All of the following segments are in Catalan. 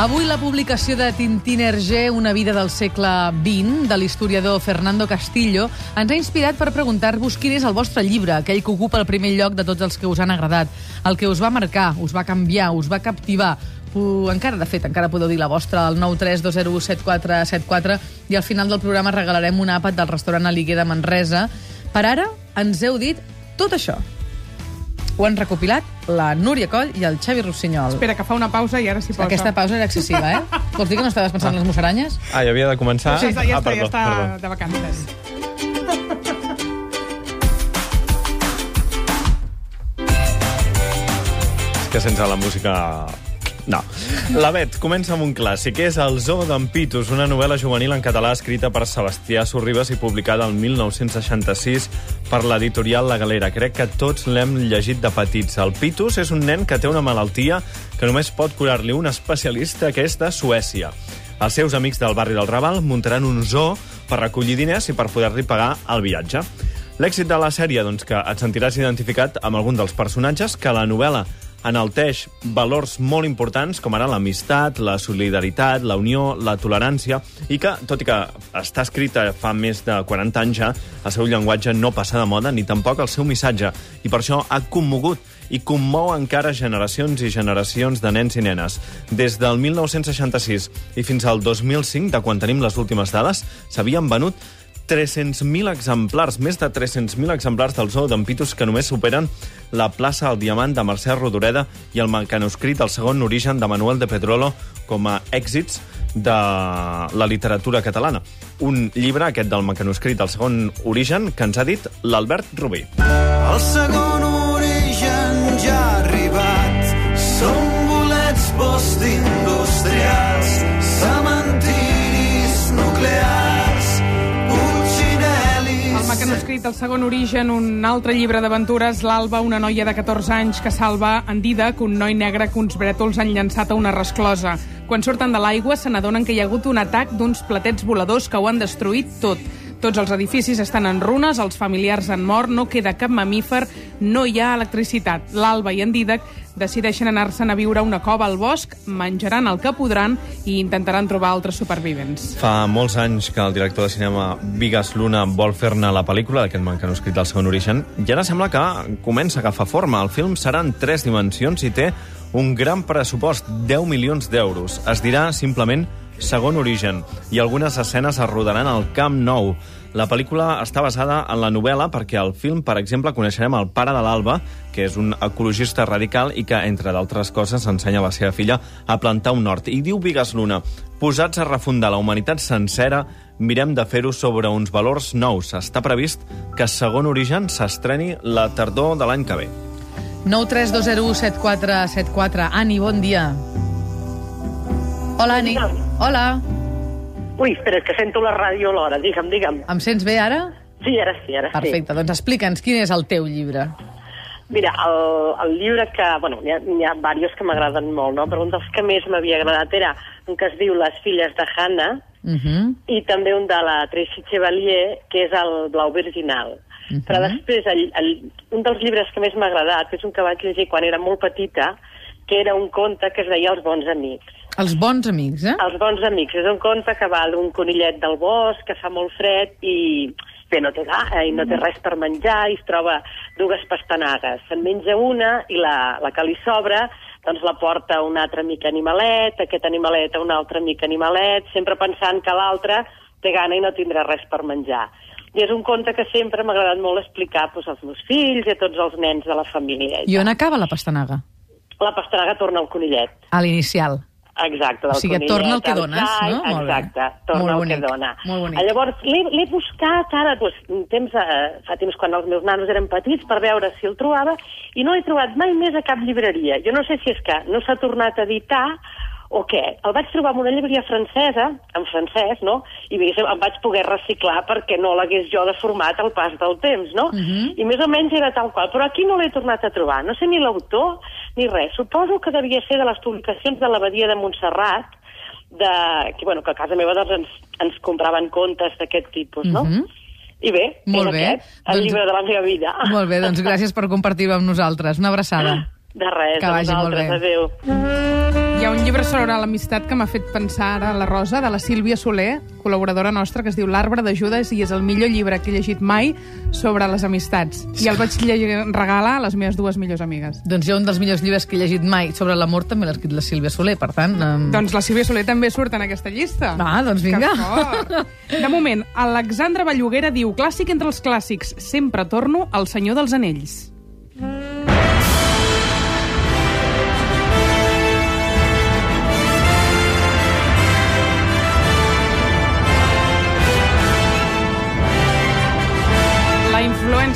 Avui la publicació de Tintín Hergé, Una vida del segle XX, de l'historiador Fernando Castillo, ens ha inspirat per preguntar-vos quin és el vostre llibre, aquell que ocupa el primer lloc de tots els que us han agradat, el que us va marcar, us va canviar, us va captivar, encara, de fet, encara podeu dir la vostra al 932017474 i al final del programa regalarem un àpat del restaurant Aliguer de Manresa. Per ara, ens heu dit tot això. Ho han recopilat la Núria Coll i el Xavi Rossinyol. Espera, que fa una pausa i ara s'hi posa. Aquesta pausa era excessiva, eh? Vols dir que no estaves pensant en les musaranyes? Ah, ja havia de començar? Sí, ja, ja, ah, està, ja perdó, està perdó. de vacances. És que sense la música... La Bet comença amb un clàssic. És El zoo d'en Pitus, una novel·la juvenil en català escrita per Sebastià Sorribes i publicada el 1966 per l'editorial La Galera. Crec que tots l'hem llegit de petits. El Pitus és un nen que té una malaltia que només pot curar-li un especialista que és de Suècia. Els seus amics del barri del Raval muntaran un zoo per recollir diners i per poder-li pagar el viatge. L'èxit de la sèrie, doncs, que et sentiràs identificat amb algun dels personatges que la novel·la enalteix valors molt importants com ara l'amistat, la solidaritat, la unió, la tolerància i que, tot i que està escrita fa més de 40 anys ja, el seu llenguatge no passa de moda ni tampoc el seu missatge i per això ha commogut i commou encara generacions i generacions de nens i nenes. Des del 1966 i fins al 2005, de quan tenim les últimes dades, s'havien venut 300.000 exemplars, més de 300.000 exemplars del zoo d'en Pitus que només superen la plaça al Diamant de Mercè Rodoreda i el mecanoscrit El segon origen de Manuel de Pedrolo com a èxits de la literatura catalana. Un llibre, aquest del mecanoscrit El segon origen, que ens ha dit l'Albert Rubí. El segon origen ja ha arribat. Són bolets postindustrials, putxinel·lis... El segon origen, un altre llibre d'aventures, l'Alba, una noia de 14 anys que salva en Didac, un noi negre que uns brètols han llançat a una resclosa. Quan surten de l'aigua se n'adonen que hi ha hagut un atac d'uns platets voladors que ho han destruït tot. Tots els edificis estan en runes, els familiars han mort, no queda cap mamífer, no hi ha electricitat. L'Alba i en Didac decideixen anar-se'n a viure a una cova al bosc, menjaran el que podran i intentaran trobar altres supervivents. Fa molts anys que el director de cinema Vigas Luna vol fer-ne la pel·lícula d'aquest manuscrit del segon origen i ara sembla que comença a agafar forma. El film serà en tres dimensions i té un gran pressupost, 10 milions d'euros. Es dirà simplement segon origen i algunes escenes es rodaran al Camp Nou. La pel·lícula està basada en la novel·la perquè al film, per exemple, coneixerem el pare de l'Alba, que és un ecologista radical i que, entre d'altres coses, ensenya a la seva filla a plantar un hort. I diu Vigas Luna, posats a refundar la humanitat sencera, mirem de fer-ho sobre uns valors nous. Està previst que segon origen s'estreni la tardor de l'any que ve. 932017474. Ani, bon dia. Hola, Ani. Hola. Ui, espera, és que sento la ràdio alhora. Digue'm, digue'm. Em sents bé ara? Sí, ara sí, ara sí. Perfecte, doncs explica'ns quin és el teu llibre. Mira, el, el llibre que... Bueno, n'hi ha, ha diversos que m'agraden molt, no? Però un dels que més m'havia agradat era un que es diu Les filles de Hannah Uh -huh. i també un de la Tracy Chevalier, que és el Blau Virginal. Uh -huh. Però després, el, el, un dels llibres que més m'ha agradat, és un que vaig llegir quan era molt petita, que era un conte que es deia Els bons amics. Els bons amics, eh? Els bons amics. És un conte que va d'un conillet del bosc, que fa molt fred i bé, no té gana i no té res per menjar i es troba dues pastanagues. Se'n menja una i la, la que li sobra doncs la porta un altre amic animalet, aquest animalet a un altre amic animalet, sempre pensant que l'altre té gana i no tindrà res per menjar. I és un conte que sempre m'ha agradat molt explicar doncs, als meus fills i a tots els nens de la família. I on acaba la pastanaga? La pastanaga torna al conillet. A l'inicial. Exacte, del O sigui, torna el que dones, xai, no? Molt bé. Exacte, torna Molt el bonic, que dona. molt bonic. Llavors, l'he buscat ara, doncs, temps, eh, fa temps quan els meus nanos eren petits, per veure si el trobava, i no l'he trobat mai més a cap llibreria. Jo no sé si és que no s'ha tornat a editar o què. El vaig trobar en una llibreria francesa, en francès, no? I diguéssim, em vaig poder reciclar perquè no l'hagués jo deformat al pas del temps, no? Mhm. I més o menys era tal qual. Però aquí no l'he tornat a trobar. No sé ni l'autor ni res. Suposo que devia ser de les publicacions de l'Abadia de Montserrat, de, que, bueno, que a casa meva doncs, ens, ens compraven contes d'aquest tipus, no? Mhm. I bé, Molt és bé. aquest, el Doncs- llibre de la meva vida. Molt bé, doncs gràcies per compartir-ho amb nosaltres. Una abraçada. De res, Que vagi molt bé. Adéu. Hi ha un llibre sobre l'amistat que m'ha fet pensar ara la Rosa, de la Sílvia Soler, col·laboradora nostra, que es diu L'arbre de Judes i és el millor llibre que he llegit mai sobre les amistats. I el vaig llegir, regalar a les meves dues millors amigues. Doncs jo un dels millors llibres que he llegit mai sobre l'amor també l'ha escrit la Sílvia Soler, per tant... Um... Doncs la Sílvia Soler també surt en aquesta llista. Va, doncs vinga. De moment, Alexandra Belluguera diu clàssic entre els clàssics, sempre torno al Senyor dels Anells.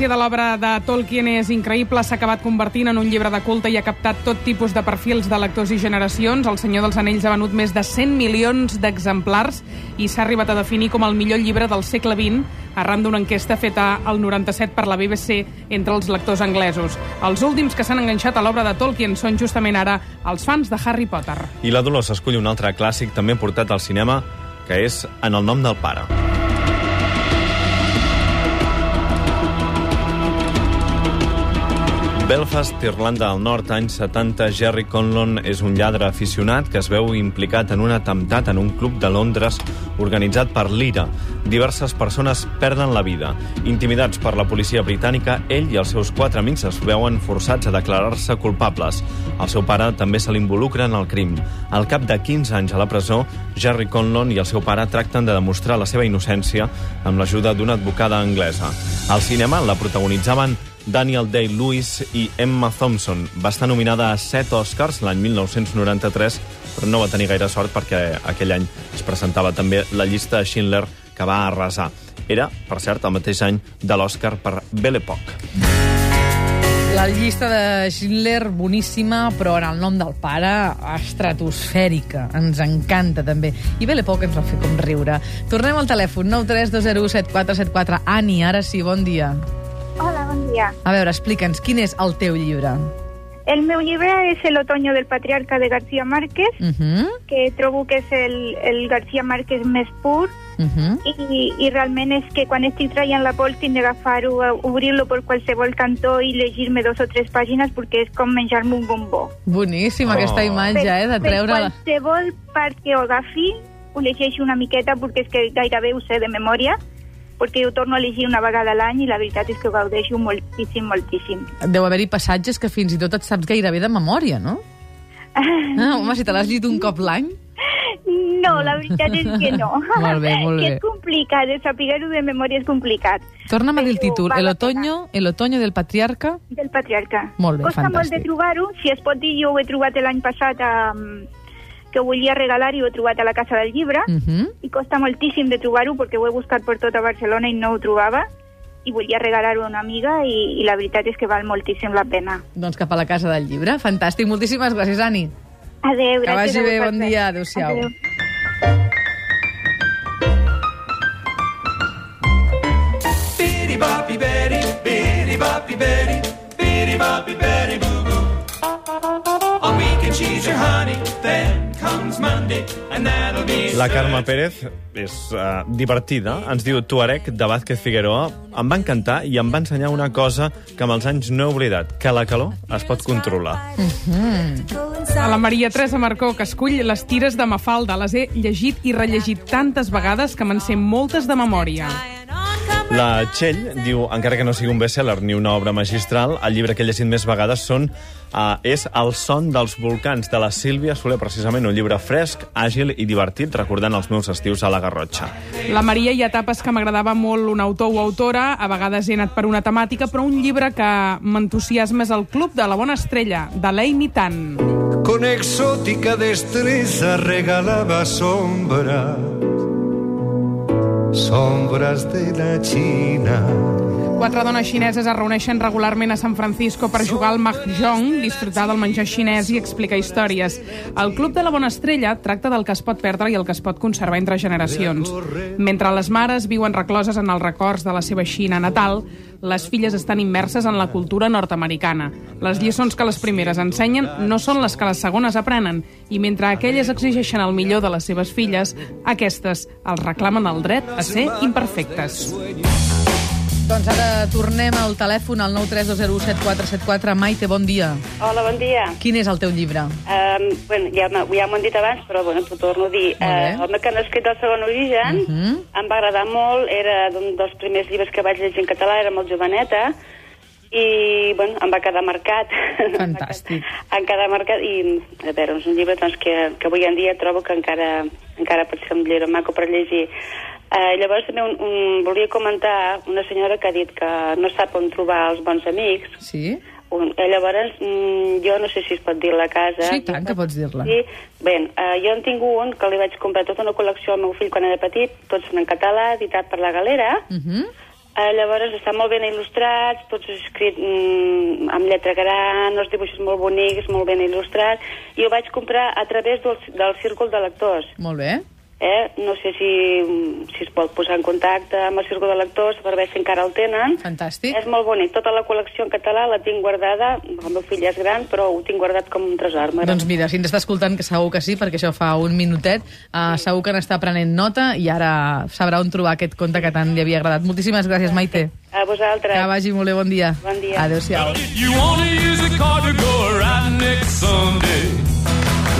Influència de l'obra de Tolkien és increïble, s'ha acabat convertint en un llibre de culte i ha captat tot tipus de perfils de lectors i generacions. El Senyor dels Anells ha venut més de 100 milions d'exemplars i s'ha arribat a definir com el millor llibre del segle XX arran d'una enquesta feta al 97 per la BBC entre els lectors anglesos. Els últims que s'han enganxat a l'obra de Tolkien són justament ara els fans de Harry Potter. I la Dolors escull un altre clàssic també portat al cinema, que és En el nom del pare. Belfast, Irlanda del Nord, anys 70, Jerry Conlon és un lladre aficionat que es veu implicat en un atemptat en un club de Londres organitzat per l'IRA. Diverses persones perden la vida. Intimidats per la policia britànica, ell i els seus quatre amics es veuen forçats a declarar-se culpables. El seu pare també se l'involucra en el crim. Al cap de 15 anys a la presó, Jerry Conlon i el seu pare tracten de demostrar la seva innocència amb l'ajuda d'una advocada anglesa. Al cinema la protagonitzaven Daniel Day-Lewis i Emma Thompson. Va estar nominada a 7 Oscars l'any 1993, però no va tenir gaire sort perquè aquell any es presentava també la llista de Schindler que va arrasar. Era, per cert, el mateix any de l'Oscar per Belle Époque. La llista de Schindler, boníssima, però en el nom del pare, estratosfèrica. Ens encanta, també. I bé, poc ens va fer com riure. Tornem al telèfon, 932017474. Ani, ara sí, bon dia. Dia. A veure, explica'ns, quin és el teu llibre? El meu llibre és El otoño del patriarca de García Márquez, Uh -huh, que trobo que és el, el García Márquez més pur uh -huh. i, i realment és que quan estic traient la pols tinc d'agafar-ho, obrir-lo per qualsevol cantó i llegir-me dos o tres pàgines perquè és com menjar-me un bombó. Boníssima, Oh. aquesta imatge, eh, de per treure... la- qualsevol part que ho agafi, ho llegeixo una miqueta perquè és que gairebé ho sé de memòria, perquè ho torno a llegir una vegada a l'any i la veritat és que ho gaudeixo moltíssim, moltíssim. Deu haver-hi passatges que fins i tot et saps gairebé de memòria, no? Ah, home, si te l'has llegit un cop l'any... No, la veritat és que no. Molt bé, molt que bé. és complicat, de saber-ho de memòria és complicat. Torna'm a dir el títol. El otoño, el otoño del patriarca... Del patriarca. Molt bé, Costa molt fantàstic. de trobar-ho. Si es pot dir, jo ho he trobat l'any passat um, que volia regalar i ho he trobat a la Casa del Llibre. Uh -huh. I costa moltíssim de trobar-ho perquè ho he buscat per tota Barcelona i no ho trobava. I volia regalar-ho a una amiga i, i la veritat és que val moltíssim la pena. Doncs cap a la Casa del Llibre. Fantàstic. Moltíssimes gràcies, Ani. Adéu, Que gràcies vagi a bé, bon dia. Adéu-siau. Adéu. Bitty boppy Betty, bitty boppy Betty, bitty boppy Betty boo boo. On weekend she's your honey, La Carme Pérez és uh, divertida. Ens diu Tuareg de Vázquez Figueroa. Em va encantar i em va ensenyar una cosa que amb els anys no he oblidat, que la calor es pot controlar. A la Maria Teresa Marcó, que escull les tires de Mafalda. Les he llegit i rellegit tantes vegades que me'n sé moltes de memòria. La Txell diu, encara que no sigui un best-seller ni una obra magistral, el llibre que he llegit més vegades són, uh, és El son dels volcans, de la Sílvia Soler, precisament un llibre fresc, àgil i divertit, recordant els meus estius a la Garrotxa. La Maria hi ha etapes que m'agradava molt un autor o autora, a vegades he anat per una temàtica, però un llibre que m'entusiasma és el Club de la Bona Estrella, de l'Amy Tan. Con exótica destreza regalaba sombra, sombras de la China. Quatre dones xineses es reuneixen regularment a San Francisco per jugar al mahjong, disfrutar del menjar xinès i explicar històries. El Club de la Bona Estrella tracta del que es pot perdre i el que es pot conservar entre generacions. Mentre les mares viuen recloses en els records de la seva Xina natal, les filles estan immerses en la cultura nord-americana. Les lliçons que les primeres ensenyen no són les que les segones aprenen, i mentre aquelles exigeixen el millor de les seves filles, aquestes els reclamen el dret a ser imperfectes. Doncs ara tornem al telèfon al 932017474. Maite, bon dia. Hola, bon dia. Quin és el teu llibre? Um, bueno, ja, ja m'ho han dit abans, però bueno, t'ho torno a dir. Uh, el que han escrit el segon origen Mhm. em va agradar molt, era d'un dels primers llibres que vaig llegir en català, era molt joveneta, i bueno, em va quedar marcat. Fantàstic. em quedar marcat, i a veure, és un llibre doncs, que, que avui en dia trobo que encara, encara pot ser un llibre maco per llegir. Uh, llavors també un, un, volia comentar una senyora que ha dit que no sap on trobar els bons amics, Sí? un, eh, llavors, mm, jo no sé si es pot dir la casa. Sí, tant que pots dir-la. Sí, bé, uh, jo en tinc un que li vaig comprar tota una col·lecció al meu fill quan era petit, tots en català, editat per la Galera. Uh -huh. Uh, llavors estan molt ben il·lustrats, tots escrit mm, amb lletra gran, els dibuixos molt bonics, molt ben il·lustrats, i ho vaig comprar a través del, del Círcul de Lectors. Molt bé. Eh? No sé si, si es pot posar en contacte amb el Círcul de Lectors per veure si encara el tenen. Fantàstic. És molt bonic. Tota la col·lecció en català la tinc guardada. El meu fill ja és gran, però ho tinc guardat com un tresor. Doncs mira, si ens està escoltant, que segur que sí, perquè això fa un minutet, uh, segur que n'està prenent nota i ara sabrà on trobar aquest conte que tant li havia agradat. Moltíssimes gràcies, Maite. A vosaltres. Que vagi molt bé, bon dia. Bon dia. Adéu-siau.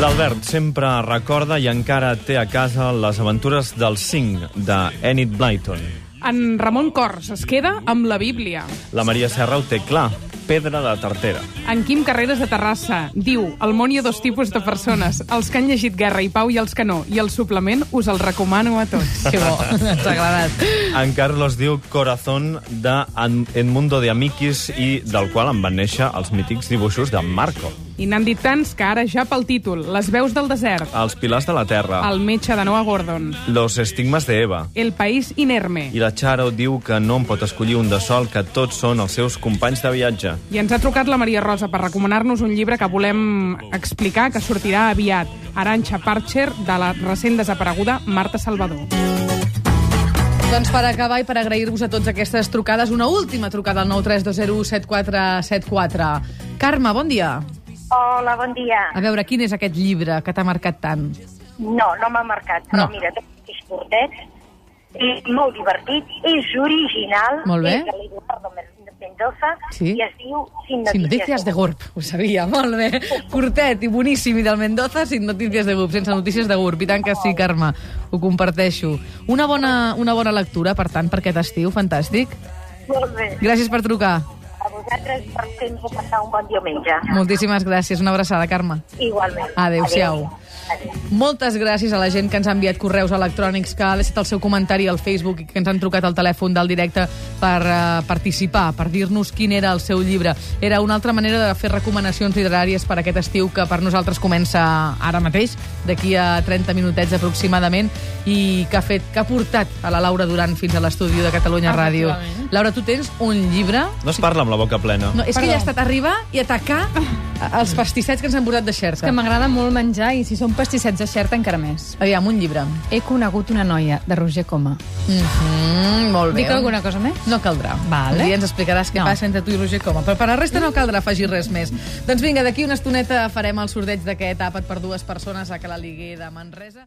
L'Albert sempre recorda i encara té a casa les aventures del 5 de Enid Blyton. En Ramon Cors es queda amb la Bíblia. La Maria Serra ho té clar, pedra de tartera. En Quim Carreras de Terrassa diu al món hi ha dos tipus de persones, els que han llegit Guerra i Pau i els que no, i el suplement us el recomano a tots. Que bo, ens ha agradat. En Carlos diu Corazón de En- Edmundo de Amiquis i del qual en van néixer els mítics dibuixos de Marco. I n'han dit tants que ara ja pel títol, Les veus del desert, Els pilars de la terra, El metge de Noah Gordon, Los estigmes de Eva. El país inerme. I la Charo diu que no en pot escollir un de sol, que tots són els seus companys de viatge. I ens ha trucat la Maria Rosa per recomanar-nos un llibre que volem explicar, que sortirà aviat. Aranxa Parcher, de la recent desapareguda Marta Salvador. Doncs per acabar i per agrair-vos a tots aquestes trucades, una última trucada al 932017474. Carme, bon dia. Hola, bon dia. A veure, quin és aquest llibre que t'ha marcat tant? No, no m'ha marcat, però No. mira, és curtet, és molt divertit, és original, Molt bé. és de l'Eduardo Mendoza, Sí. i es diu Sin Sin Noticias. notícies de GURB, ho sabia, molt bé. Curtet i boníssim, i del Mendoza, sin notícies de GURB, sense notícies de GURB. I tant que sí, Carme, ho comparteixo. Una bona, una bona lectura, per tant, per aquest estiu, fantàstic. Molt bé. Gràcies per trucar. Vosaltres per de passar un bon diumenge. Moltíssimes gràcies. Una abraçada, Carme. Igualment. Adéu-siau. Adéu. Moltes gràcies a la gent que ens ha enviat correus electrònics, que ha deixat el seu comentari al Facebook i que ens han trucat al telèfon del directe per uh, participar, per dir-nos quin era el seu llibre. Era una altra manera de fer recomanacions literàries per aquest estiu que per nosaltres comença ara mateix, d'aquí a 30 minutets aproximadament, i que ha, fet, que ha portat a la Laura Duran fins a l'estudi de Catalunya Ràdio. Laura, tu tens un llibre... No es parla amb la boca plena. No, és que ja ha estat arribar i atacar els pastissets que ens han posat de xerta. Que m'agrada molt menjar i si són pastissets de xerta encara més. Aviam, un llibre. He conegut una noia, de Roger Coma. Mm -hmm, molt bé. Dic alguna cosa més? No caldrà. Vale. Dia ens explicaràs què No. passa entre tu i Roger Coma. Però per la resta no caldrà afegir res més. Doncs vinga, d'aquí una estoneta farem el sorteig d'aquest àpat per dues persones a Cala Liguer de Manresa.